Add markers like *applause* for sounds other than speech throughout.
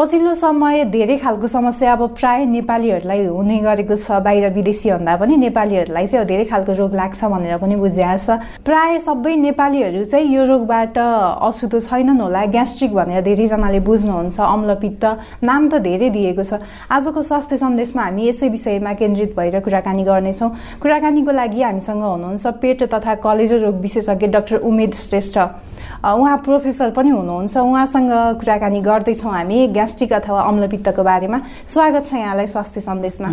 पछिल्लो समय धेरै खालको समस्या अब प्राय नेपालीहरूलाई हुने गरेको छ बाहिर विदेशीभन्दा पनि नेपालीहरूलाई चाहिँ धेरै खालको रोग लाग्छ भनेर पनि बुझिया छ प्राय सबै नेपालीहरू चाहिँ यो रोगबाट अछुतो छैनन् होला। ग्यास्ट्रिक भनेर धेरैजनाले बुझ्नुहुन्छ अम्लपित्त नाम त धेरै दिएको छ। आजको स्वास्थ्य सन्देशमा हामी यसै विषयमा केन्द्रित भएर कुराकानी गर्नेछौँ। कुराकानीको लागि हामीसँग हुनुहुन्छ पेट तथा कलेजो रोग विशेषज्ञ डाक्टर उमेद श्रेष्ठ। उहाँ प्रोफेसर पनि हुनुहुन्छ। उहाँसँग कुराकानी गर्दैछौँ हामी। ग्यास्ट्रिक अथवा अम्लपित्तको बारेमा स्वागत छ यहाँलाई स्वास्थ्य सन्देशमा।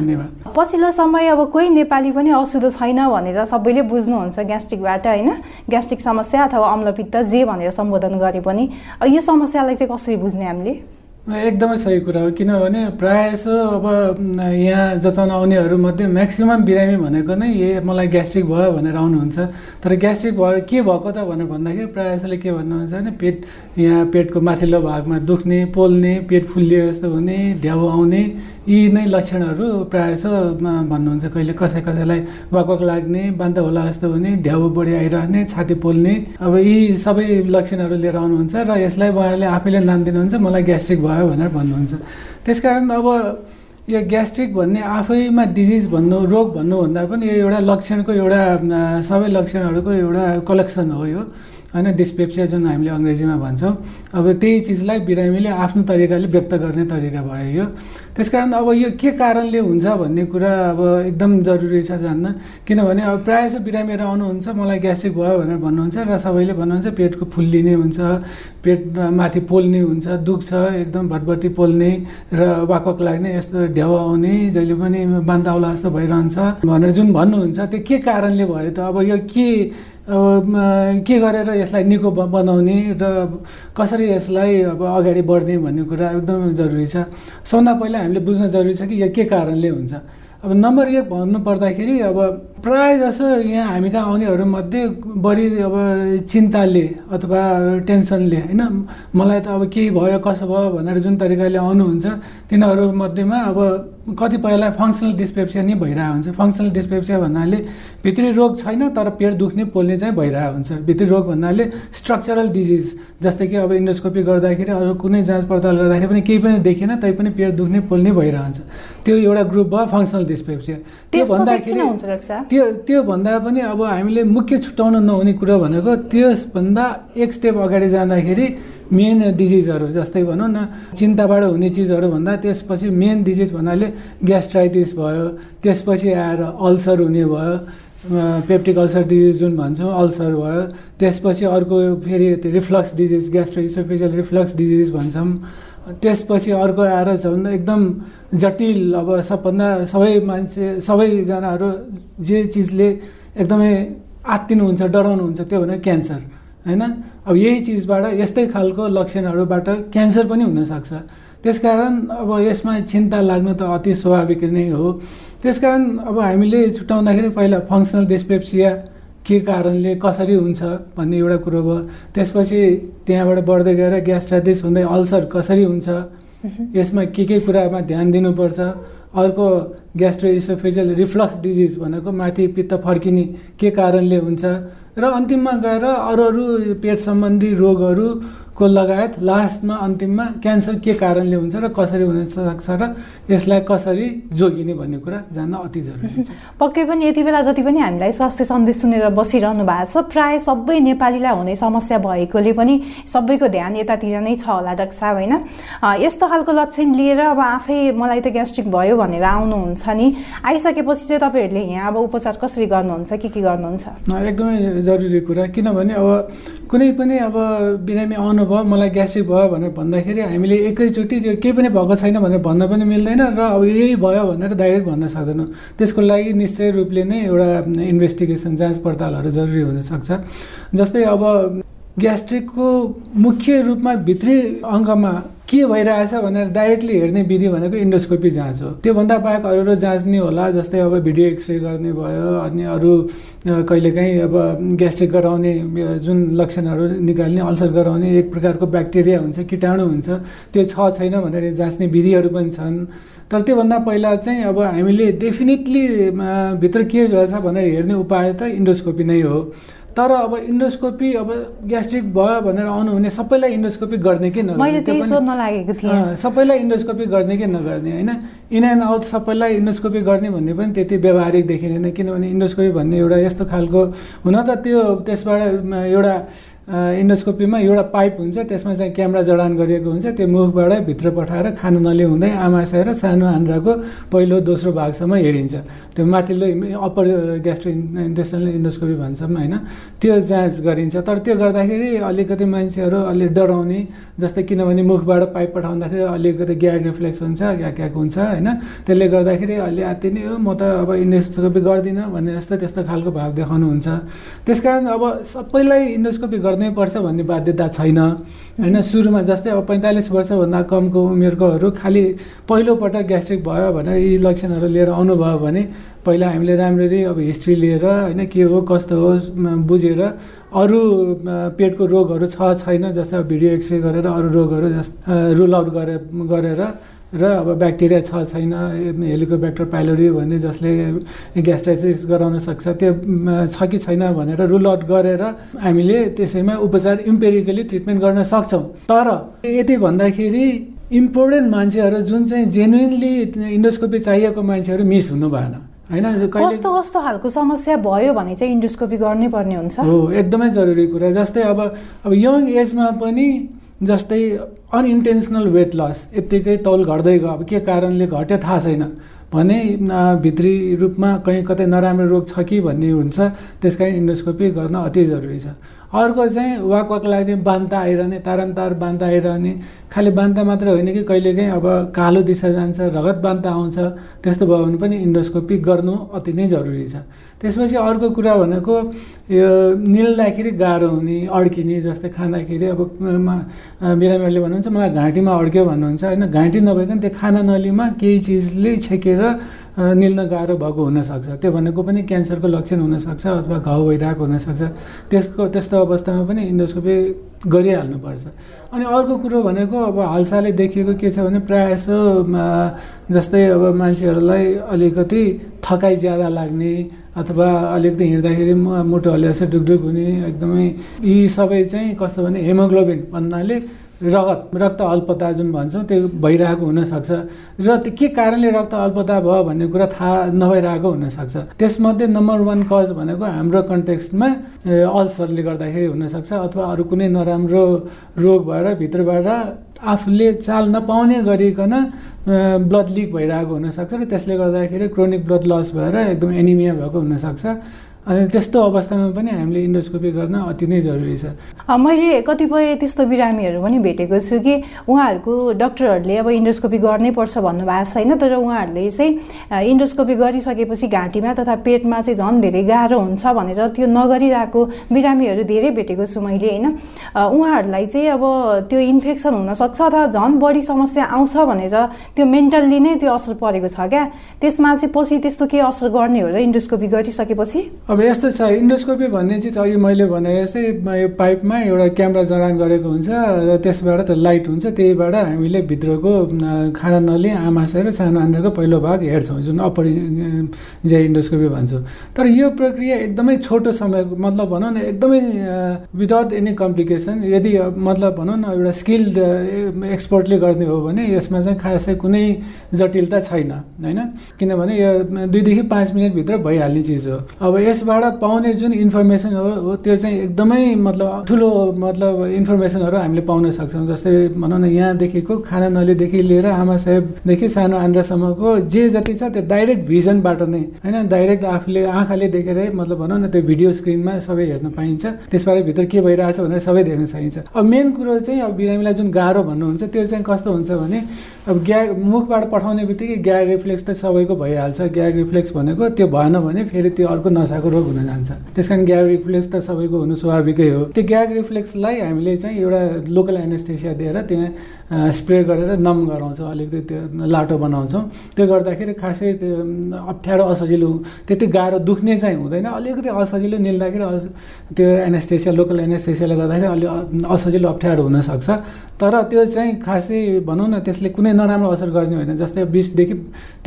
पछिल्लो समय अब कोही नेपाली पनि असुदो छैन भनेर सबैले बुझ्नुहुन्छ ग्यास्ट्रिकबाट होइन? ग्यास्ट्रिक समस्या अथवा अम्लपित्त जे भनेर सम्बोधन गरे पनि यो समस्यालाई चाहिँ कसरी बुझ्ने हामीले? एकदमै सही कुरा हो किनभने प्रायः जसो अब यहाँ जचाउन आउनेहरूमध्ये म्याक्सिमम् बिरामी भनेको नै ए मलाई ग्यास्ट्रिक भयो भनेर आउनुहुन्छ। तर ग्यास्ट्रिक भयो के भएको त भनेर भन्दाखेरि प्रायः जसोले के भन्नुहुन्छ भने पेट यहाँ पेटको माथिल्लो भागमा दुख्ने पोल्ने पेट फुल्लिए जस्तो हुने ढ्याउ आउने यी नै लक्षणहरू प्रायः जसो भन्नुहुन्छ। कहिले कसै कसैलाई वाकवाक लाग्ने बान्ता होला जस्तो हुने ढ्याउ बढी आइरहने छाती पोल्ने अब यी सबै लक्षणहरू लिएर आउनुहुन्छ र यसलाई उहाँले आफैले नाम दिनुहुन्छ मलाई ग्यास्ट्रिक भयो भयो भनेर भन्नुहुन्छ। त्यस कारण अब यो ग्यास्ट्रिक भन्ने आफैमा डिजिज भन्नु रोग भन्नुभन्दा पनि यो एउटा लक्षणको एउटा सबै लक्षणहरूको एउटा कलेक्सन हो यो। होइन डिस्पेप्सिया जुन हामीले अङ्ग्रेजीमा भन्छौँ। अब त्यही चिजलाई बिरामीले आफ्नो तरिकाले व्यक्त गर्ने तरिका भयो यो। त्यस कारण अब यो के कारणले हुन्छ भन्ने कुरा अब एकदम जरुरी छ जान्न। किनभने अब प्रायः जसो बिरामीहरू आउनुहुन्छ मलाई ग्यास्ट्रिक भयो भनेर भन्नुहुन्छ र सबैले भन्नुहुन्छ पेटको फुल्लिने हुन्छ पेट माथि पोल्ने हुन्छ दुख्छ एकदम भटभटी पोल्ने र वाकक लाग्ने यस्तो ढ्याउ आउने जहिले पनि बान्ताउला जस्तो भइरहन्छ भनेर जुन भन्नुहुन्छ त्यो के कारणले भयो त? अब यो के अब के गरेर यसलाई निको बनाउने र कसरी यसलाई अब अगाडि बढ्ने भन्ने कुरा एकदम जरुरी छ। सबभन्दा पहिला हामीले बुझ्न जरुरी छ कि यो के कारणले हुन्छ। अब नम्बर एक भन्नु पर्दाखेरि अब प्राय जसो यहाँ हामी कहाँ आउनेहरूमध्ये बढी अब चिन्ताले अथवा टेन्सनले होइन मलाई त अब केही भयो कसो भयो भनेर जुन तरिकाले आउनुहुन्छ तिनीहरूमध्येमा अब कतिपयलाई फङ्सनल डिस्पेप्सिया नै भइरहेको हुन्छ। फङ्सनल डिस्पेप्सिया भन्नाले भित्री रोग छैन तर पेट दुख्ने पोल्ने चाहिँ भइरहेको हुन्छ। भित्री रोग भन्नाले स्ट्रक्चरल डिजिज जस्तै कि अब इन्डोस्कोपी गर्दाखेरि अरू कुनै जाँच पडताल गर्दाखेरि पनि केही पनि देखिएन तै पनि पेट दुख्ने पोल्ने भइरहन्छ त्यो एउटा ग्रुप भयो फङ्सनल डिस्पेप्सिया त्यो भन्दाखेरि त्यो त्यो भन्दा पनि अब हामीले मुख्य छुट्याउन नहुने कुरो भनेको त्यसभन्दा एक स्टेप अगाडि जाँदाखेरि मेन डिजिजहरू जस्तै भनौँ न चिन्ताबाट हुने चिजहरू भन्दा त्यसपछि मेन डिजिज भन्नाले ग्यास्ट्राइटिस भयो त्यसपछि आएर अल्सर हुने भयो पेप्टिक अल्सर डिजिज जुन भन्छौँ अल्सर भयो त्यसपछि अर्को फेरि reflux disease gastroesophageal reflux disease भन्छौँ त्यसपछि अर्को आएर झन् एकदम जटिल अब सबभन्दा सबै मान्छे सबैजनाहरू जे चिजले एकदमै आत्तिनुहुन्छ डराउनुहुन्छ त्यो भने क्यान्सर। होइन? अब यही चिजबाट यस्तै खालको लक्षणहरूबाट क्यान्सर पनि हुनसक्छ। त्यसकारण अब यसमा चिन्ता लाग्नु त अति स्वाभाविक नै हो। त्यसकारण अब हामीले छुट्याउँदाखेरि पहिला फङ्सनल डिस्पेप्सिया के कारणले कसरी हुन्छ भन्ने एउटा कुरो भयो। त्यसपछि त्यहाँबाट बढ्दै गएर ग्यास्ट्राइटिस हुँदै अल्सर कसरी हुन्छ यसमा के के कुरामा ध्यान दिनुपर्छ अर्को ग्यास्ट्रो इसोफेजियल रिफ्लक्स डिजिज भनेको माथि पित्त फर्किने के कारणले हुन्छ र अन्तिममा गएर अरू अरू पेट सम्बन्धी रोगहरू को लगायत लास्टमा अन्तिममा क्यान्सर के कारणले हुन्छ र कसरी हुन सक्छ र यसलाई कसरी जोगिने भन्ने कुरा जान्न अति जरुरी छ। *laughs* पक्कै पनि यति बेला जति पनि हामीलाई स्वास्थ्य सन्देश सुनेर बसिरहनु भएको छ प्राय सबै नेपालीलाई हुने समस्या भएकोले पनि सबैको ध्यान यतातिर नै छ होला डाक्टर साहब होइन यस्तो खालको लक्षण लिएर अब आफै मलाई त ग्यास्ट्रिक भयो भनेर आउनुहुन्छ नि। आइसकेपछि चाहिँ तपाईँहरूले यहाँ अब उपचार कसरी गर्नुहुन्छ के के गर्नुहुन्छ? एकदमै जरुरी कुरा। किनभने अब कुनै पनि अब बिरामी आउनु भयो मलाई ग्यास्ट्रिक भयो भनेर भन्दाखेरि हामीले एकैचोटि त्यो केही पनि भएको छैन भनेर भन्न पनि मिल्दैन र अब यही भयो भनेर डाइरेक्ट भन्न सक्दैनौँ। त्यसको लागि निश्चय रूपले नै एउटा इन्भेस्टिगेसन जाँच पडतालहरू जरुरी हुनसक्छ जस्तै अब ग्यास्ट्रिकको मुख्य रूपमा भित्री अङ्गमा के भइरहेछ भनेर डाइरेक्टली हेर्ने विधि भनेको इन्डोस्कोपी जाँच हो। त्योभन्दा बाहेक अरू अरू जाँच नै होला जस्तै अब भिडियो एक्सरे गर्ने भयो अनि अरू कहिलेकाहीँ अब ग्यास्ट्रिक गराउने जुन लक्षणहरू निकाल्ने अल्सर गराउने एक प्रकारको ब्याक्टेरिया हुन्छ किटाणु हुन्छ त्यो छ छैन भनेर जाँच्ने विधिहरू पनि छन्। तर त्योभन्दा पहिला चाहिँ अब हामीले डेफिनेटली भित्र के भएछ भनेर हेर्ने उपाय त इन्डोस्कोपी नै हो। तर अब इन्डोस्कोपी अब ग्यास्ट्रिक भयो भनेर आउनुहुने सबैलाई इन्डोस्कोपी गर्ने कि थिएँ। सबैलाई इन्डोस्कोपी गर्ने कि नगर्ने होइन? इन एन्ड आउट सबैलाई इन्डोस्कोपी गर्ने भन्ने पनि त्यति व्यवहारिक देखिँदैन किनभने इन्डोस्कोपी भन्ने एउटा यस्तो खालको हुन त त्यो त्यसबाट एउटा इन्डोस्कोपीमा एउटा पाइप हुन्छ त्यसमा चाहिँ क्यामेरा जडान गरिएको हुन्छ त्यो मुखबाटै भित्र पठाएर खानु नली हुँदै आमाशय र सानो आन्द्राको पहिलो दोस्रो भागसम्म हेरिन्छ। त्यो माथिल्लो अप्पर ग्यास्ट्रो इन्टेस्टनल इन्डोस्कोपी भन्छौँ होइन? त्यो जाँच गरिन्छ। तर त्यो गर्दाखेरि अलिकति मान्छेहरू अलि डराउने जस्तै किनभने मुखबाट पाइप पठाउँदाखेरि अलिकति ग्याग रिफ्लेक्स हुन्छ ग्याग ग्याग हुन्छ होइन? त्यसले गर्दाखेरि अलि आत्ति नै हो। म त अब इन्डोस्कोपी गर्दिनँ भन्ने जस्तो त्यस्तो खालको भाव देखाउनुहुन्छ। त्यस कारण अब सबैलाई इन्डोस्कोपी पर्छ भन्ने बाध्यता छैन। होइन सुरुमा जस्तै अब पैँतालिस वर्षभन्दा कमको उमेरकोहरू खालि पहिलोपटक ग्यास्ट्रिक भयो भनेर यी लक्षणहरू लिएर आउनुभयो भने पहिला हामीले राम्ररी अब हिस्ट्री लिएर होइन के हो कस्तो हो बुझेर अरू पेटको रोगहरू छ छैन जस्तै भिडियो एक्सरे गरेर अरू रोगहरू जस रुल आउट गरे गरेर र अब ब्याक्टेरिया छ छैन हेलिकोब्याक्टर पाइलोरी भन्ने जसले ग्यास्ट्राइटिस गराउन सक्छ त्यो छ कि छैन भनेर रुल आउट गरेर हामीले त्यसैमा उपचार इम्पेरिकली ट्रिटमेन्ट गर्न सक्छौँ। तर यति भन्दाखेरि इम्पोर्टेन्ट मान्छेहरू जुन चाहिँ जेन्युनली इन्डोस्कोपी चाहिएको मान्छेहरू मिस हुनु भएन होइन? कस्तो कस्तो खालको समस्या भयो भने चाहिँ इन्डोस्कोपी गर्नै पर्ने हुन्छ? हो एकदमै जरुरी कुरा। जस्तै अब अब यङ एजमा पनि जस्तै अनइन्टेन्सनल वेट लस यत्तिकै तौल घट्दै गयो। अब के कारणले घट्यो थाहा छैन। भने भित्री रूपमा कहीँ कतै नराम्रो रोग छ कि भन्ने हुन्छ त्यस कारण इन्डोस्कोपी गर्न अति जरुरी छ। अर्को चाहिँ वाक वाक लाग्ने बान्ता आइरहने तारन तार बान्ता आइरहने। खालि बान्ता मात्र होइन कि कहिलेकाहीँ अब कालो दिशा जान्छ रगत बान्ता आउँछ त्यस्तो भयो भने पनि इन्डोस्कोपी गर्नु अति नै जरुरी छ। त्यसपछि अर्को कुरा भनेको यो निल्दाखेरि गाह्रो हुने अड्किने जस्तै खाँदाखेरि अब बिरामीहरूले भन्नुहुन्छ मलाई घाँटीमा अड्क्यो भन्नुहुन्छ। होइन घाँटी नभइकन त्यो खाना नलीमा केही चिजले छेकेर निल्न गाह्रो भएको हुनसक्छ। त्यो भनेको पनि क्यान्सरको लक्षण हुनसक्छ अथवा घाउ भइरहेको हुनसक्छ। त्यसको त्यस्तो अवस्थामा पनि इन्डोस्कोपी गरिहाल्नुपर्छ। अनि अर्को कुरो भनेको अब हालसालै देखिएको के छ भने प्रायः जसो जस्तै अब मान्छेहरूलाई अलिकति थकाइ ज्यादा लाग्ने अथवा अलिकति हिँड्दाखेरि मुटु हल्लिएपछि ढुकढुक हुने एकदमै यी सबै चाहिँ कस्तो भने हेमोग्लोबिन भन्नाले रगत रक्त अल्पता जुन भन्छौँ त्यो भइरहेको हुनसक्छ। र त्यो के कारणले रक्त अल्पता भयो भन्ने कुरा थाहा नभइरहेको हुनसक्छ। त्यसमध्ये नम्बर वान कज भनेको हाम्रो कन्टेक्स्टमा अल्सरले गर्दाखेरि हुनसक्छ अथवा अरू कुनै नराम्रो रोग भएर भित्रबाट आफूले चाल नपाउने गरिकन ब्लड लिक भइरहेको हुनसक्छ। र त्यसले गर्दाखेरि क्रोनिक ब्लड लस भएर एकदम एनिमिया भएको हुनसक्छ। अनि त्यस्तो अवस्थामा पनि हामीले इन्डोस्कोपी गर्न अति नै जरुरी छ। मैले कतिपय त्यस्तो बिरामीहरू पनि भेटेको छु कि उहाँहरूको डक्टरहरूले अब इन्डोस्कोपी गर्नै पर्छ भन्नुभएको छैन तर उहाँहरूले चाहिँ इन्डोस्कोपी गरिसकेपछि घाँटीमा तथा पेटमा चाहिँ झन् धेरै गाह्रो हुन्छ भनेर त्यो नगरिरहेको बिरामीहरू धेरै भेटेको छु मैले होइन। उहाँहरूलाई चाहिँ अब त्यो इन्फेक्सन हुनसक्छ अथवा झन् बढी समस्या आउँछ भनेर त्यो मेन्टल्ली नै त्यो असर परेको छ क्या। त्यसमा चाहिँ पछि त्यस्तो के असर गर्ने हो र इन्डोस्कोपी गरिसकेपछि? अब यस्तो छ इन्डोस्कोपी भन्ने चिज अघि मैले भने जस्तै यो पाइपमा एउटा क्यामेरा जडान गरेको हुन्छ र त्यसबाट त लाइट हुन्छ त्यहीबाट हामीले भित्रको खाना नली आमाशय र सानो आन्द्राको पहिलो भाग हेर्छौँ जुन अप्पर जे इन्डोस्कोपी भन्छौँ। तर यो प्रक्रिया एकदमै छोटो समय मतलब भनौँ न एकदमै विदाउट एनी कम्प्लिकेसन यदि मतलब भनौँ न एउटा स्किल्ड एक्सपर्टले गर्ने हो भने यसमा चाहिँ खासै कुनै जटिलता छैन होइन? किनभने यो दुईदेखि पाँच मिनटभित्र भइहाल्ने चिज हो। अब यस त्यसबाट पाउने जुन इन्फर्मेसन हो त्यो चाहिँ एकदमै मतलब ठुलो मतलब इन्फर्मेसनहरू हामीले पाउन सक्छौँ। जस्तै भनौँ न यहाँदेखिको खाना नलीदेखि लिएर आमा साहेबदेखि सानो आन्द्रासम्मको जे जति छ त्यो डाइरेक्ट भिजनबाट नै होइन? डाइरेक्ट आफूले आँखाले देखेरै मतलब भनौँ न त्यो भिडियो स्क्रिनमा सबै हेर्न पाइन्छ। त्यसबाट भित्र के भइरहेछ भनेर सबै देख्न सकिन्छ। अब मेन कुरो चाहिँ अब बिरामीलाई जुन गाह्रो भन्नुहुन्छ त्यो चाहिँ कस्तो हुन्छ भने अब ग्याग मुखबाट पठाउने बित्तिकै ग्याग रिफ्लेक्स त सबैको भइहाल्छ। ग्याग रिफ्लेक्स भनेको त्यो भएन भने फेरि त्यो अर्को नसाको रोग हुन जान्छ। त्यस कारण ग्याग रिफ्लेक्स त सबैको हुनु स्वाभाविकै हो। त्यो ग्याग रिफ्लेक्सलाई हामीले चाहिँ एउटा लोकल एनेस्टेसिया दिएर त्यहाँ स्प्रे गरेर नम गराउँछौँ अलिकति त्यो लाटो बनाउँछौँ। त्यो गर्दाखेरि खासै त्यो अप्ठ्यारो असजिलो त्यति गाह्रो दुख्ने चाहिँ हुँदैन। अलिकति असजिलो निल्दाखेरि त्यो एनेस्थेसिया लोकल एनेस्थेसियाले गर्दाखेरि अलि असजिलो अप्ठ्यारो हुनसक्छ। तर त्यो चाहिँ खासै भनौँ न त्यसले कुनै नराम्रो असर गर्ने होइन। जस्तै बिसदेखि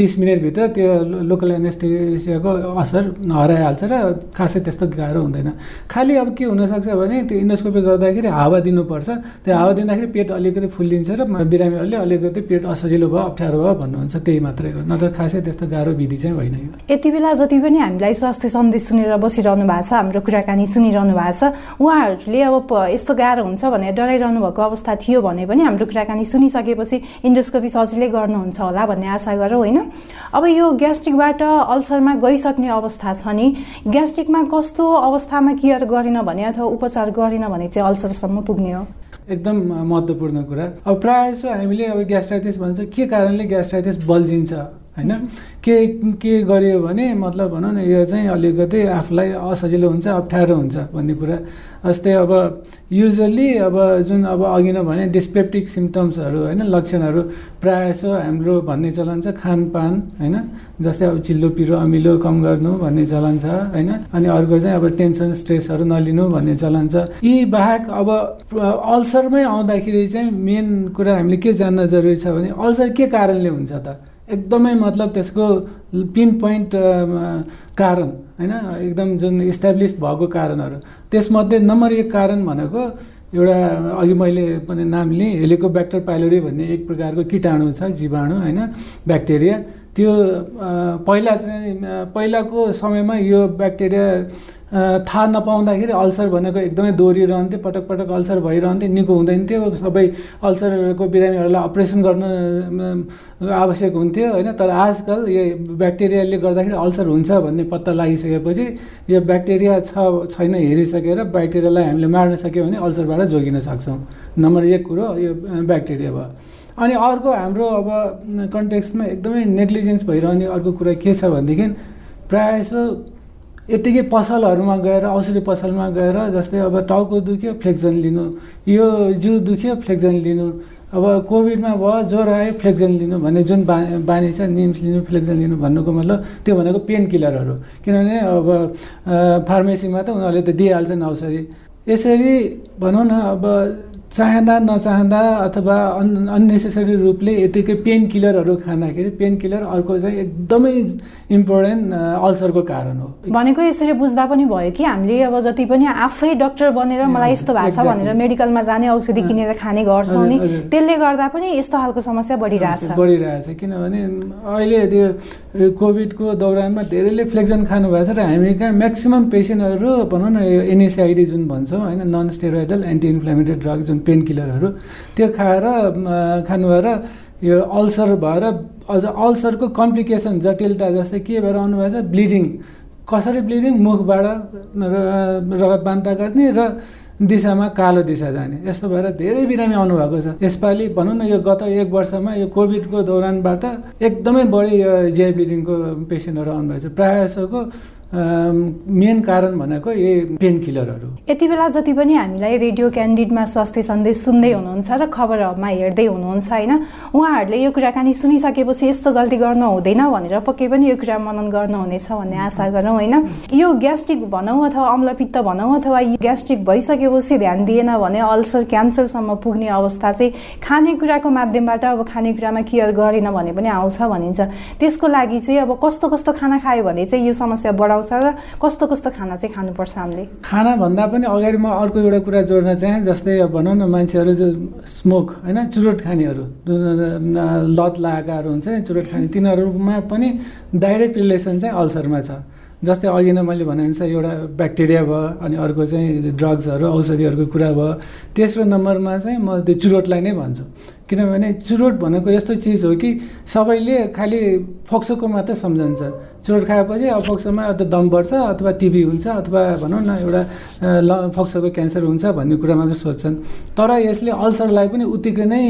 तिस मिनटभित्र त्यो लोकल एनेस्थेसियाको असर हराइहाल्छ र खासै त्यस्तो गाह्रो हुँदैन। खालि अब के हुनसक्छ भने त्यो इन्डोस्कोपी गर्दाखेरि हावा दिनुपर्छ। त्यो हावा दिँदाखेरि पेट अलिकति फुल्लिन्छ। र बिरामीहरूले अलिकति पेट असजिलो भयो अप्ठ्यारो भयो भन्नुहुन्छ त्यही मात्रै हो। नत्र खासै त्यस्तो गाह्रो विधि चाहिँ होइन यो। यति बेला जति पनि हामीलाई स्वास्थ्य सन्देश सुनेर बसिरहनु भएको छ हाम्रो कुराकानी सुनिरहनु भएको छ उहाँहरूले अब यस्तो गाह्रो हुन्छ भनेर डराइरहनु भएको अवस्था थियो भने पनि हाम्रो कुराकानी सुनिसकेपछि इन्डोस्कोपी सजिलै गर्नुहुन्छ होला भन्ने आशा गरौँ होइन? अब यो ग्यास्ट्रिकबाट अल्सरमा गइसक्ने अवस्था छ नि ग्यास्ट्रिकमा कस्तो अवस्थामा केयर गरेन भने अथवा उपचार गरेन भने चाहिँ अल्सरसम्म पुग्ने हो? एकदम महत्त्वपूर्ण कुरा। अब प्रायः जसो हामीले अब ग्यास्ट्राइटिस भन्छ के कारणले ग्यास्ट्राइटिस बल्झिन्छ? होइन? के के गरियो भने मतलब भनौँ न यो चाहिँ अलिकति आफूलाई असजिलो हुन्छ अप्ठ्यारो हुन्छ भन्ने कुरा। जस्तै अब युजली अब जुन अब अघि नै भने डिस्पेप्टिक सिम्टम्सहरू होइन लक्षणहरू प्रायः जसो हाम्रो भन्ने चलन छ खानपान होइन जस्तै अब चिल्लो पिरो अमिलो कम गर्नु भन्ने चलन छ होइन अनि अर्को चाहिँ अब टेन्सन स्ट्रेसहरू नलिनु भन्ने चलन छ। यी बाहेक अब अल्सरमै आउँदाखेरि चाहिँ मेन कुरा हामीले के जान्न जरुरी छ भने अल्सर के कारणले हुन्छ त? एकदमै मतलब त्यसको पिन पोइन्ट कारण होइन? एकदम जुन इस्टाब्लिस भएको कारणहरू। त्यसमध्ये नम्बर एक कारण भनेको एउटा अघि मैले पनि नाम लिएँ हेलिको ब्याक्टर पाइलोरी भन्ने एक प्रकारको किटाणु छ जीवाणु होइन? ब्याक्टेरिया त्यो पहिला चाहिँ पहिलाको समयमा यो ब्याक्टेरिया थाहा नपाउँदाखेरि अल्सर भनेको एकदमै दोहोरिरहन्थ्यो पटक पटक अल्सर भइरहन्थ्यो निको हुँदैन थियो सबै अल्सरको बिरामीहरूलाई अपरेसन गर्न आवश्यक हुन्थ्यो होइन? तर आजकल यो ब्याक्टेरियाले गर्दाखेरि अल्सर हुन्छ भन्ने पत्ता लागिसकेपछि यो ब्याक्टेरिया छ छैन हेरिसकेर ब्याक्टेरियालाई हामीले मार्न सक्यो भने अल्सरबाट जोगिन सक्छौँ। नम्बर एक कुरो यो ब्याक्टेरिया भयो। अनि अर्को हाम्रो अब कन्टेक्समा एकदमै नेग्लिजेन्स भइरहने अर्को कुरा के छ भनेदेखि प्रायः जसो यत्तिकै पसलहरूमा गएर औषधि पसलमा गएर जस्तै अब टाउको दुख्यो फ्लेक्जन लिनु। यो जिउ दुख्यो फ्लेक्जन लिनु। अब कोभिडमा भयो ज्वरो आयो फ्लेक्जन लिनु भन्ने जुन बा बानी छ निम्स लिनु फ्लेक्जन लिनु भन्नुको मतलब त्यो भनेको पेन किलरहरू। किनभने अब फार्मेसीमा त उनीहरूले त दिइहाल्छन् औषधि। यसरी भनौँ न अब चाहँदा नचाहँदा अथवा अन अन्नेसेसरी रूपले यतिकै पेन किलरहरू खाँदाखेरि पेन किलर अर्को चाहिँ एकदमै इम्पोर्टेन्ट अल्सरको कारण हो। भनेको यसरी बुझ्दा पनि भयो कि हामीले अब जति पनि आफै डक्टर बनेर मलाई यस्तो भएको छ भनेर मेडिकलमा जाने औषधि किनेर खाने गर्छौँ नि त्यसले गर्दा पनि यस्तो खालको समस्या बढिरहेछ। बढिरहेछ। किनभने अहिले त्यो कोभिडको दौरानमा धेरैले फ्लेक्जन खानुभएको छ र हामी कहाँ म्याक्सिमम् पेसेन्टहरू भनौँ न एनएसआइडी जुन भन्छौँ होइन non steroidal anti inflammatory drug जुन पेन किलरहरू त्यो खाएर खानुभएर यो अल्सर भएर अझ अल्सरको कम्प्लिकेसन जटिलता जस्तै के भएर आउनुभएछ ब्लिडिङ। कसरी ब्लिडिङ? मुखबाट रगत बान्ता गर्ने र दिशामा कालो दिशा जाने। यस्तो भएर धेरै बिरामी आउनुभएको छ। यसपालि भनौँ न यो गत एक वर्षमा यो कोभिडको दौरानबाट एकदमै बढी यो जिआई ब्लिडिङको पेसेन्टहरू आउनुभएको छ। प्रायः जसोको मेन कारण भनेको यही पेन किलरहरू। यति बेला जति पनि हामीलाई रेडियो क्यान्डिडमा स्वास्थ्य सन्देश सुन्दै हुनुहुन्छ र खबरहरूमा हेर्दै हुनुहुन्छ होइन? उहाँहरूले यो कुराकानी सुनिसकेपछि यस्तो गल्ती गर्नु हुँदैन भनेर पक्कै पनि यो कुरा मनन गर्नुहुनेछ भन्ने आशा गरौँ होइन? यो ग्यास्ट्रिक भनौँ अथवा अम्लपित्त भनौँ अथवा ग्यास्ट्रिक भइसकेपछि ध्यान दिएन भने अल्सर क्यान्सरसम्म पुग्ने अवस्था चाहिँ खानेकुराको माध्यमबाट अब खानेकुरामा केयर गरेन भने पनि आउँछ भनिन्छ। त्यसको लागि चाहिँ अब कस्तो कस्तो खाना खायो भने चाहिँ यो समस्या बढाउँछ कस्तो कस्तो खाना चाहिँ खानुपर्छ हामीले? खाना भन्दा पनि अगाडि म अर्को एउटा कुरा जोड्न चाहेँ जस्तै भनौँ न मान्छेहरू जो स्मोक होइन चुरोट खानेहरू लत लगाएकाहरू हुन्छ नि चुरोट खाने तिनीहरूमा पनि डाइरेक्ट रिलेसन चाहिँ अल्सरमा छ। जस्तै अघि नै मैले भनेअनुसार एउटा ब्याक्टेरिया भयो अनि अर्को चाहिँ ड्रग्सहरू औषधिहरूको कुरा भयो तेस्रो नम्बरमा चाहिँ म त्यो चुरोटलाई नै भन्छु। किनभने चुरोट भनेको यस्तो चिज हो कि सबैले खालि फोक्सोको मात्रै सम्झन्छ। चुरोट खाएपछि अब फोक्सोमा अथवा दम बढ्छ अथवा टिबी हुन्छ अथवा भनौँ न एउटा ल फोक्सोको क्यान्सर हुन्छ भन्ने कुरा मात्रै सोध्छन् तर यसले अल्सरलाई पनि उत्तिकै नै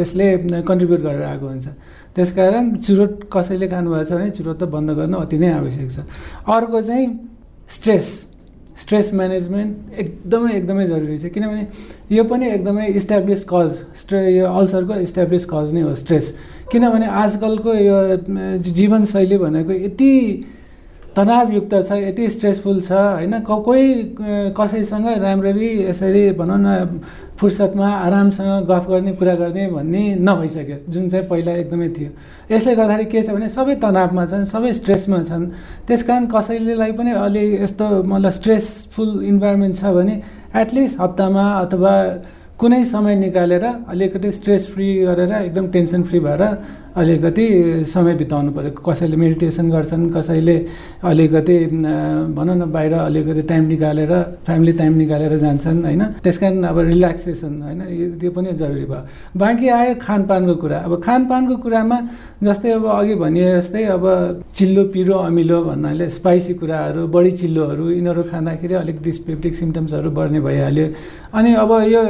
यसले कन्ट्रिब्युट गरेर आएको हुन्छ। त्यसकारण चुरोट कसैले खानुभएको छ भने चुरोट त बन्द गर्न अति नै आवश्यक छ। अर्को चाहिँ स्ट्रेस। स्ट्रेस म्यानेजमेन्ट एकदमै एकदमै जरुरी छ किनभने यो पनि एकदमै इस्टाब्लिस कज स्ट्रे यो अल्सरको इस्टाब्लिस कज नै हो स्ट्रेस किनभने आजकलको यो जीवनशैली भनेको यति तनावयुक्त छ यति स्ट्रेसफुल छ होइन? कोही कसैसँग राम्ररी यसरी भनौँ न फुर्सदमा आरामसँग गफ गर्ने कुरा गर्ने भन्ने नभइसक्यो जुन चाहिँ पहिला एकदमै थियो। यसले गर्दाखेरि के छ भने सबै तनावमा छन् सबै स्ट्रेसमा छन्। त्यस कारण कसैलेलाई पनि अलि यस्तो मतलब स्ट्रेसफुल इन्भाइरोमेन्ट छ भने एटलिस्ट हप्तामा अथवा कुनै समय निकालेर अलिकति स्ट्रेस फ्री गरेर एकदम टेन्सन फ्री भएर अलिकति समय बिताउनु पऱ्यो। कसैले मेडिटेसन गर्छन् कसैले अलिकति भनौँ न बाहिर अलिकति टाइम निकालेर फ्यामिली टाइम निकालेर जान्छन् होइन? त्यस कारण अब रिल्याक्सेसन होइन? त्यो पनि जरुरी भयो। बाँकी आयो खानपानको कुरा। अब खानपानको कुरामा जस्तै अब अघि भनिए जस्तै अब चिल्लो पिरो अमिलो भन्नाले स्पाइसी कुराहरू बढी चिल्लोहरू यिनीहरू खाँदाखेरि अलिक डिस्पेप्टिक सिम्टम्सहरू बढ्ने भइहाल्यो। अनि अब यो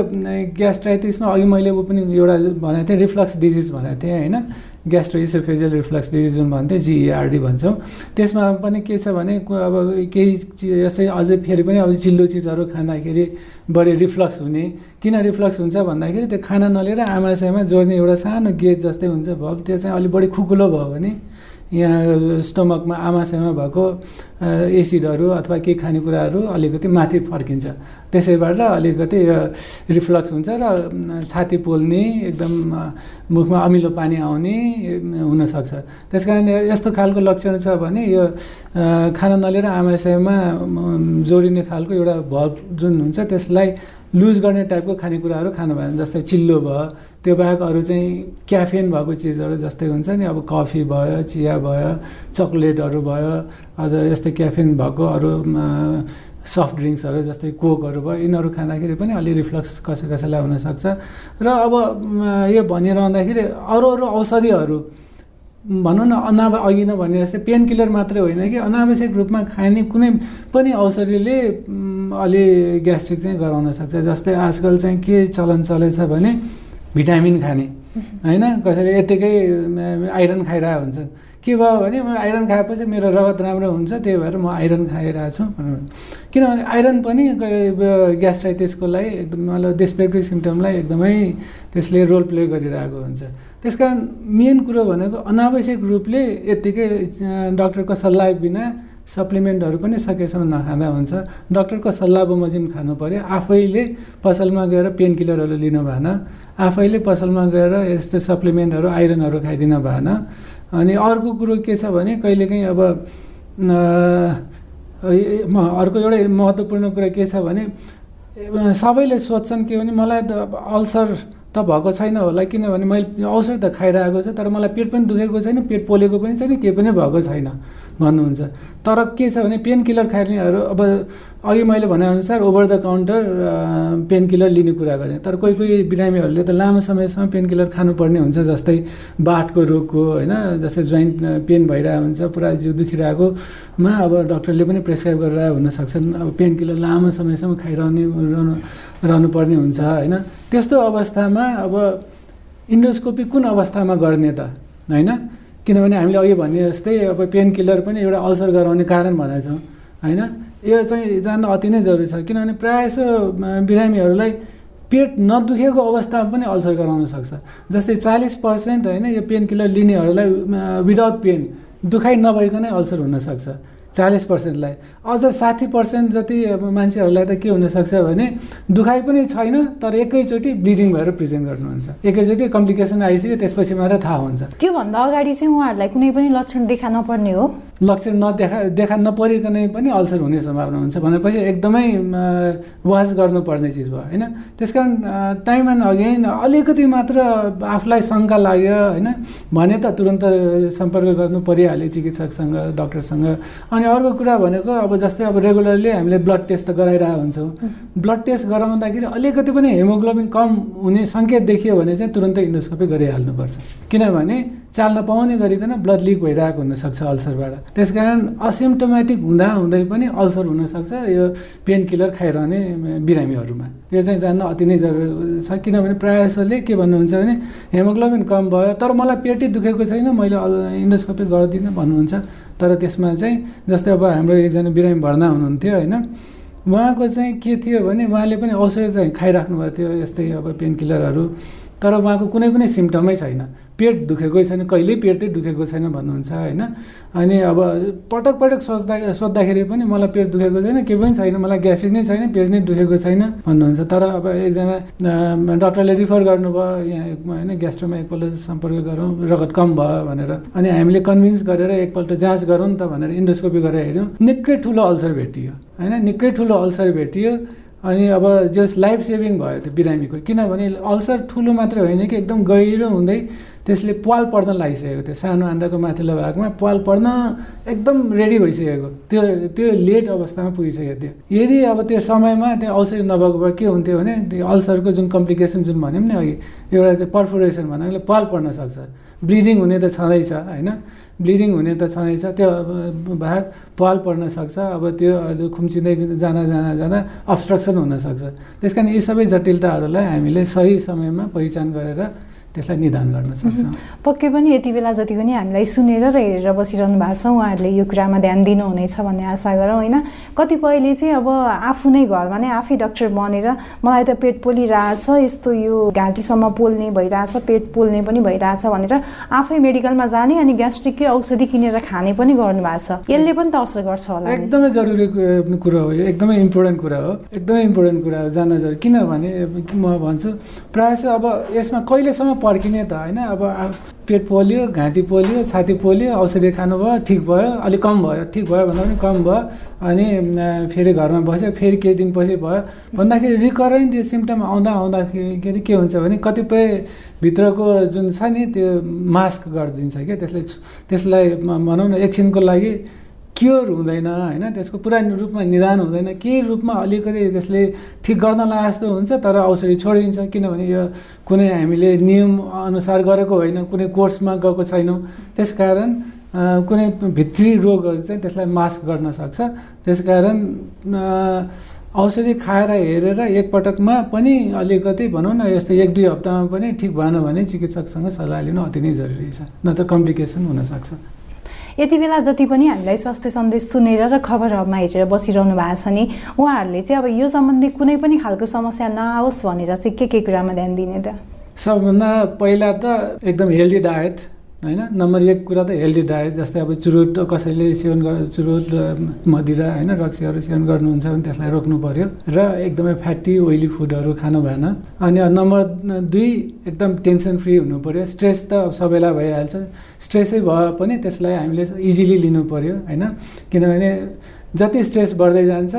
ग्यास्ट्राइटिसमा अघि मैले पनि एउटा भनेको थिएँ रिफ्लक्स डिजिज भनेको थिएँ होइन? ग्यास्ट्रोइसोफेजियल रिफ्लक्स डिजिज जुन भन्थ्यो जिइआरडी भन्छौँ। त्यसमा पनि के छ भने अब केही यस्तै अझै फेरि पनि अब चिल्लो चिजहरू खाँदाखेरि बढी रिफ्लक्स हुने। किन रिफ्लक्स हुन्छ भन्दाखेरि त्यो खाना नलिएर आमाशयमा जोड्ने एउटा सानो गेट जस्तै हुन्छ भयो त्यो चाहिँ अलिक बढी खुकुलो भयो भने यहाँ स्टमकमा आमाशयमा भएको एसिडहरू अथवा केही खानेकुराहरू अलिकति माथि फर्किन्छ। त्यसैबाट अलिकति रिफ्लक्स हुन्छ र छाती पोल्ने एकदम मुखमा अमिलो पानी आउने हुनसक्छ। त्यस कारण यस्तो खालको लक्षण छ भने यो खाना नलिएर आमाशयमा जोडिने खालको एउटा भल्भ जुन हुन्छ त्यसलाई लुज गर्ने टाइपको खानेकुराहरू खानु भएन जस्तै चिल्लो भयो त्यो बाहेक अरू चाहिँ क्याफेन भएको चिजहरू जस्तै हुन्छ नि अब कफी भयो चिया भयो चक्लेटहरू भयो अझ यस्तै क्याफेन भएको अरू सफ्ट ड्रिङ्क्सहरू जस्तै कोकहरू भयो यिनीहरू खाँदाखेरि पनि अलि रिफ्लक्स कसै कसैलाई हुनसक्छ। र अब यो भनिरहँदाखेरि अरू अरू औषधिहरू भनौँ न अनाव अघि नै भने जस्तै पेन किलर मात्रै होइन कि अनावश्यक रूपमा खाने कुनै पनि औषधिले अलि ग्यास्ट्रिक चाहिँ गराउन सक्छ। जस्तै आजकल चाहिँ के चलन चलेछ भने भिटामिन खाने। होइन? कसैले यत्तिकै आइरन खाइरहेको हुन्छ। के भयो भने म आइरन खाएपछि मेरो रगत राम्रो हुन्छ त्यही भएर म आइरन खाइरहेको छु किनभने आइरन पनि ग्यास्ट्राइटिसको लागि एकदम मतलब डिस्पेक्टिभ सिम्टमलाई एकदमै त्यसले रोल प्ले गरिरहेको हुन्छ। त्यस कारण मेन कुरो भनेको अनावश्यक रूपले यत्तिकै डक्टरको सल्लाह बिना सप्लिमेन्टहरू पनि सकेसम्म नखाँदा हुन्छ। डक्टरको सल्लाह बमोजिम खानु पऱ्यो आफैले पसलमा गएर पेन किलरहरू लिनु भएन। आफैले पसलमा गएर यस्तो सप्लिमेन्टहरू आइरनहरू खाइदिनु भएन। अनि अर्को कुरो के छ भने कहिलेकाहीँ अब अर्को एउटा महत्त्वपूर्ण कुरा के छ भने सबैले सोध्छन् के भने मलाई त अल्सर त भएको छैन होला किनभने मैले औषध त खाइरहेको छ तर मलाई पेट पनि दुखेको छैन पेट पोलेको पनि छैन केही पनि भएको छैन। भन्नुहुन्छ। तर के छ भने पेन किलर खानेहरू अब अघि मैले भनेअनुसार over the counter pain killer लिने कुरा गरेँ तर कोही कोही बिरामीहरूले त लामो समयसम्म पेन किलर खानुपर्ने हुन्छ जस्तै बाटको रोगको होइन जस्तै जोइन्ट पेन भइरहेको हुन्छ पुरा जिउ दुखिरहेकोमा अब डक्टरले पनि प्रेसक्राइब गरेर हुनसक्छन् अब पेन किलर लामो समयसम्म खाइरहने रहनु रहनुपर्ने हुन्छ होइन। त्यस्तो अवस्थामा अब इन्डोस्कोपी कुन अवस्थामा गर्ने त होइन? किनभने हामीले अघि भने जस्तै अब पेन किलर पनि एउटा अल्सर गराउने कारण भनेको छौँ होइन? यो चाहिँ जान्न अति नै जरुरी छ किनभने प्रायः जसो बिरामीहरूलाई पेट नदुखेको अवस्थामा पनि अल्सर गराउन सक्छ। जस्तै चालिस पर्सेन्ट होइन यो पेन किलर लिनेहरूलाई विदाउट पेन दुखाइ नभइकनै अल्सर हुनसक्छ चालिस पर्सेन्टलाई। अझ साठी पर्सेन्ट जति अब मान्छेहरूलाई त के हुनसक्छ भने दुखाइ पनि छैन तर एकैचोटि ब्लिडिङ भएर प्रेजेन्ट गर्नुहुन्छ। एकैचोटि कम्प्लिकेसन आइसक्यो त्यसपछि मात्र थाहा हुन्छ। त्योभन्दा अगाडि चाहिँ उहाँहरूलाई कुनै पनि लक्षण देखा नपर्ने हो? लक्षण नदेखा देखा नपरिकनै पनि अल्सर हुने सम्भावना हुन्छ भनेपछि एकदमै वास गर्नुपर्ने चिज भयो होइन? त्यस कारण टाइम एन्ड अगेन अलिकति मात्र आफूलाई शङ्का लाग्यो होइन? भने त तुरन्त सम्पर्क गर्नु परिहाल्यो चिकित्सकसँग डक्टरसँग। अनि अर्को कुरा भनेको अब जस्तै अब रेगुलरली हामीले ब्लड टेस्ट त गराइरहेको हुन्छौँ। ब्लड टेस्ट गराउँदाखेरि अलिकति पनि हेमोग्लोबिन कम हुने सङ्केत देखियो भने चाहिँ तुरन्तै इन्डोस्कोपी गरिहाल्नुपर्छ। किनभने चाल नपाउने गरिकन ब्लड लिक भइरहेको हुनसक्छ अल्सरबाट त्यस कारण असिम्टोमेटिक हुँदा हुँदै पनि अल्सर हुनसक्छ यो पेन किलर खाइरहने बिरामीहरूमा। त्यो चाहिँ जान्न अति नै जरुरी छ किनभने प्रायः जसोले के भन्नुहुन्छ भने हेमोग्लोबिन कम भयो तर मलाई पेटै दुखेको छैन मैले इन्डोस्कोपी गर्दिनँ भन्नुहुन्छ। तर त्यसमा चाहिँ जस्तै अब हाम्रो एकजना बिरामी भर्ना हुनुहुन्थ्यो होइन उहाँको चाहिँ के थियो भने उहाँले पनि औषधि चाहिँ खाइराख्नु भएको थियो यस्तै अब पेन किलरहरू तर उहाँको कुनै पनि सिम्टमै छैन। पेट दुखेकै छैन कहिल्यै पेट चाहिँ दुखेको छैन भन्नुहुन्छ होइन? अनि अब पटक पटक सोच्दा सोद्धाखेरि पनि मलाई पेट दुखेको छैन केही पनि छैन मलाई ग्यास्ट्रिक नै छैन पेट नै दुखेको छैन भन्नुहुन्छ। तर अब एकजना डक्टरले रिफर गर्नुभयो यहाँ होइन ग्यास्ट्रोमा एकपल्ट सम्पर्क गरौँ रगत कम भयो भनेर। अनि हामीले कन्भिन्स गरेर एकपल्ट जाँच गरौँ त भनेर इन्डोस्कोपी गरेर हेऱ्यौँ। निकै ठुलो अल्सर भेटियो होइन? निकै ठुलो अल्सर भेटियो। अनि अब जस लाइफ सेभिङ भयो त्यो बिरामीको किनभने अल्सर ठुलो मात्रै होइन कि एकदम गहिरो हुँदै त्यसले पाल पर्न लागिसकेको थियो। सानो आन्द्राको माथिल्लो भागमा पाल पर्न एकदम रेडी भइसकेको। त्यो त्यो लेट अवस्थामा पुगिसकेको थियो। यदि अब त्यो समयमा त्यो औषधि नभएको भए के हुन्थ्यो भने त्यो अल्सरको जुन कम्प्लिकेसन जुन भन्यौँ नि अघि एउटा चाहिँ पर्फोरेसन भनेर पाल पर्न सक्छ। ब्लिडिङ हुने त छँदैछ होइन? ब्लिडिङ हुने त छँदैछ त्यो भाग पाल पर्न सक्छ अब त्यो खुम्चिँदै जान जान जाँदा अब्स्ट्रक्सन हुनसक्छ त्यस कारण यी सबै जटिलताहरूलाई हामीले सही समयमा पहिचान गरेर त्यसलाई निदान गर्न सक्छ। पक्कै पनि यति बेला जति पनि हामीलाई सुनेर र हेरेर बसिरहनु भएको छ उहाँहरूले यो कुरामा ध्यान दिनुहुनेछ भन्ने आशा गरौँ होइन? कतिपयले चाहिँ अब आफू नै घरमा नै आफै डक्टर बनेर मलाई त पेट पोलिरहेछ यस्तो यो घाँटीसम्म पोल्ने भइरहेछ पेट पोल्ने पनि भइरहेछ भनेर आफै मेडिकलमा जाने अनि ग्यास्ट्रिककै औषधि किनेर खाने पनि गर्नुभएको छ। यसले पनि त असर गर्छ होला एकदमै जरुरी कुरा हो यो। एकदमै इम्पोर्टेन्ट कुरा हो। एकदमै इम्पोर्टेन्ट कुरा हो। जान्न जरुरी। किनभने म भन्छु प्रायः अब यसमा कहिलेसम्म पर्खिने त होइन। अब पेट पोल्यो घाँटी पोल्यो छाती पोल्यो औषधि खानुभयो ठिक भयो अलिक कम भयो ठिक भयो भन्दा पनि कम भयो। अनि फेरि घरमा बस्यो फेरि केही दिनपछि भयो। भन्दाखेरि रिकरेन्ट यो सिम्टम आउँदा आउँदाखेरि के हुन्छ भने कतिपय भित्रको जुन छ नि त्यो मास्क गरिदिन्छ क्या। त्यसलाई त्यसलाई भनौँ न एकछिनको लागि क्योर हुँदैन होइन? त्यसको पुरा रूपमा निदान हुँदैन। केही रूपमा अलिकति त्यसले ठिक गर्न लागे जस्तो हुन्छ तर औषधि छोडिन्छ। किनभने यो कुनै हामीले नियम अनुसार गरेको होइन कुनै कोर्समा गएको छैनौँ। त्यसकारण कुनै भित्री रोगहरू चाहिँ त्यसलाई मास्क गर्न सक्छ। त्यसकारण औषधि खाएर हेरेर एकपटकमा पनि अलिकति भनौँ न यस्तो एक दुई हप्तामा पनि ठिक भएन भने चिकित्सकसँग सल्लाह लिनु अति नै जरुरी छ। नत्र कम्प्लिकेसन हुनसक्छ। यति बेला जति पनि हामीलाई स्वास्थ्य सन्देश सुनेर र खबरहरूमा हेरेर बसिरहनु भएको छ नि उहाँहरूले चाहिँ अब यो सम्बन्धी कुनै पनि खालको समस्या नआओस् भनेर चाहिँ के के कुरामा ध्यान दिने त? सबभन्दा पहिला त एकदम हेल्दी डायट होइन? नम्बर एक कुरा त हेल्दी डायट जस्तै अब चुरोट कसैले सेवन गर चुरोट मदिरा होइन रक्सीहरू सेवन गर्नुहुन्छ भने त्यसलाई रोक्नु पऱ्यो र एकदमै फ्याटी ओइली फुडहरू खानु भएन। अनि नम्बर दुई एकदम टेन्सन फ्री हुनु पऱ्यो स्ट्रेस त सबैलाई भइहाल्छ। स्ट्रेसै भए पनि त्यसलाई हामीले इजिली लिनु पऱ्यो होइन? किनभने जति स्ट्रेस बढ्दै जान्छ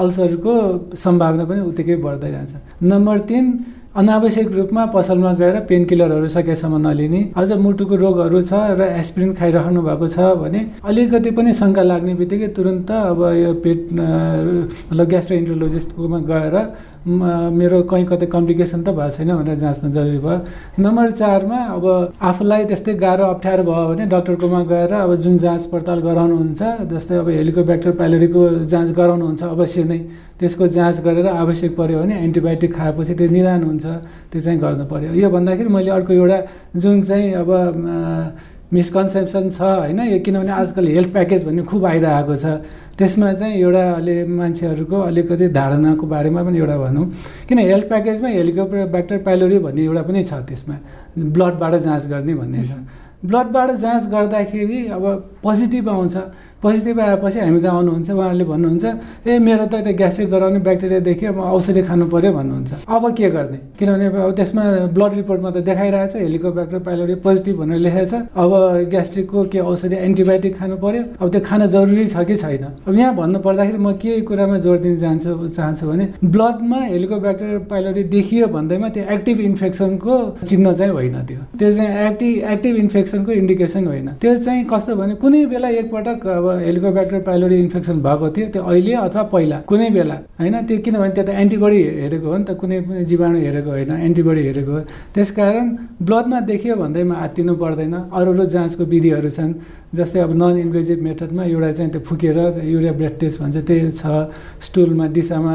अल्सरको सम्भावना पनि उत्तिकै बढ्दै जान्छ। नम्बर तिन अनावश्यक रूपमा पसलमा गएर पेन किलरहरू सकेसम्म नलिने। अझ मुटुको रोगहरू छ र एस्पिरिन खाइरहनु भएको छ भने अलिकति पनि शङ्का लाग्ने बित्तिकै तुरन्त अब यो पेट मतलब ग्यास्ट्रो इन्ट्रोलोजिस्टकोमा गएर मेरो कहीँ कतै कम्प्लिकेसन त भएको छैन भनेर जाँच्न जरुरी भयो। नम्बर चारमा अब आफूलाई त्यस्तै गाह्रो अप्ठ्यारो भयो भने डक्टरकोमा गएर अब जुन जाँच पडताल गराउनुहुन्छ जस्तै अब हेलिकोब्याक्टर प्यालोरीको जाँच गराउनुहुन्छ अवश्य नै त्यसको जाँच गरेर आवश्यक पऱ्यो भने एन्टिबायोटिक खाएपछि त्यो निदान हुन्छ त्यो चाहिँ गर्नु पऱ्यो यो भन्दाखेरि मैले अर्को एउटा जुन चाहिँ अब मिसकन्सेप्सन छ होइन? यो किनभने आजकल हेल्थ प्याकेज भन्ने खुब आइरहेको छ। त्यसमा चाहिँ एउटा अहिले मान्छेहरूको अलिकति धारणाको बारेमा पनि एउटा भनौँ। किन हेल्थ प्याकेजमा हेलिकोब्याक्टर पाइलोरी भन्ने एउटा पनि छ त्यसमा। ब्लडबाट जाँच गर्ने भन्ने छ। ब्लडबाट जाँच गर्दाखेरि अब पोजिटिभ आउँछ। पोजिटिभ आएपछि हामी कहाँ आउनुहुन्छ? उहाँहरूले भन्नुहुन्छ ए मेरो त त्यो ग्यास्ट्रिक गराउने ब्याक्टेरिया देखियो म औषधि खानु पऱ्यो भन्नुहुन्छ। अब के गर्ने? किनभने अब त्यसमा ब्लड रिपोर्टमा त देखाइरहेछ हेलिकोब्याक्टर पाइलोरी पोजिटिभ भनेर लेखेको छ अब ग्यास्ट्रिकको के औषधि एन्टिबायोटिक खानु पऱ्यो अब त्यो खान जरुरी छ कि छैन? अब यहाँ भन्नु पर्दाखेरि म के कुरामा जोड दिन चाहन्छु चाहन्छु भने ब्लडमा हेलिकोब्याक्टर पाइलोरी देखियो भन्दैमा त्यो एक्टिभ इन्फेक्सनको चिन्ह चाहिँ होइन त्यो। त्यो चाहिँ एक्टिभ एक्टिभ इन्फेक्सनको इन्डिकेसन होइन। त्यो चाहिँ कस्तो भने कुनै बेला एकपटक अब हेलिकोब्याक्टर पाइलोरी इन्फेक्सन भएको थियो त्यो अहिले अथवा पहिला कुनै बेला। होइन त्यो किनभने त्यो त एन्टिबडी हेरेको हो नि त कुनै पनि जीवाणु हेरेको होइन एन्टिबडी हेरेको हो। त्यसकारण ब्लडमा देखियो भन्दैमा हात्तिनु पर्दैन। अरू अरू जाँचको विधिहरू छन् जस्तै अब नन इन्भेजिभ मेथडमा एउटा चाहिँ त्यो फुकेर युरिया ब्लड टेस्ट भन्छ त्यही छ। स्टुलमा दिशामा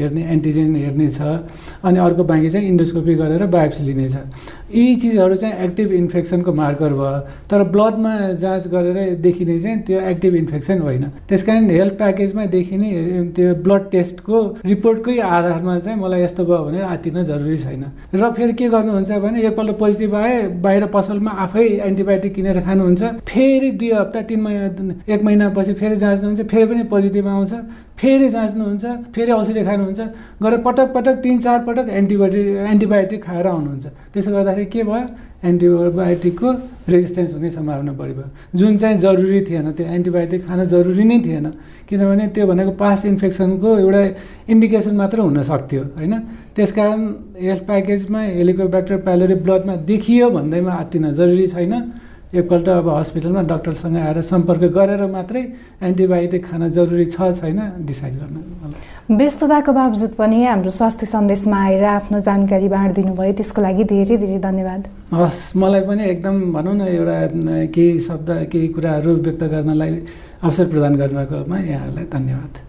हेर्ने एन्टिजेन हेर्ने छ। अनि अर्को बाँकी चाहिँ इन्डोस्कोपी गरेर बायोप्सी लिने छ। यी चिजहरू चाहिँ एक्टिभ इन्फेक्सनको मार्कर भयो। तर ब्लडमा जाँच गरेर देखिने चाहिँ त्यो एक्टिभ इन्फेक्सन होइन। त्यस कारण हेल्थ प्याकेजमा देखिने त्यो ब्लड टेस्टको रिपोर्टकै आधारमा चाहिँ मलाई यस्तो भयो भने आत्तिन जरुरी छैन। र फेरि के गर्नुहुन्छ भने एकपल्ट पोजिटिभ आए बाहिर पसलमा आफै एन्टिबायोटिक किनेर खानुहुन्छ। फेरि दुई हप्ता तिन महिना एक महिनापछि फेरि जाँच्नुहुन्छ फेरि पनि पोजिटिभ आउँछ। फेरि जाँच्नुहुन्छ फेरि औषधि खानुहुन्छ गरेर पटक पटक तिन चार पटक एन्टिबायोटिक एन्टिबायोटिक खाएर आउनुहुन्छ। त्यसो गर्दाखेरि के भयो? एन्टिबायोटिकको रेजिस्टेन्स हुने सम्भावना बढी भयो। जुन चाहिँ जरुरी थिएन त्यो एन्टिबायोटिक खान जरुरी नै थिएन किनभने त्यो भनेको पास इन्फेक्सनको एउटा इन्डिकेसन मात्र हुन सक्थ्यो होइन? त्यस कारण हेल्थ प्याकेजमा हेलिकोब्याक्टर प्यालोरी ब्लडमा देखियो भन्दैमा आत्तिन जरुरी छैन। एकपल्ट अब हस्पिटलमा डक्टरसँग आएर सम्पर्क गरेर मात्रै एन्टिबायोटिक खान जरुरी छ छैन डिसाइड गर्न। व्यस्तताको बावजुद पनि हाम्रो स्वास्थ्य सन्देशमा आएर आफ्नो जानकारी बाँडिदिनु भयो त्यसको लागि धेरै धेरै धन्यवाद। हस् मलाई पनि एकदम भनौँ न एउटा केही शब्द केही कुराहरू व्यक्त गर्नलाई अवसर प्रदान गर्नकोमा यहाँहरूलाई धन्यवाद।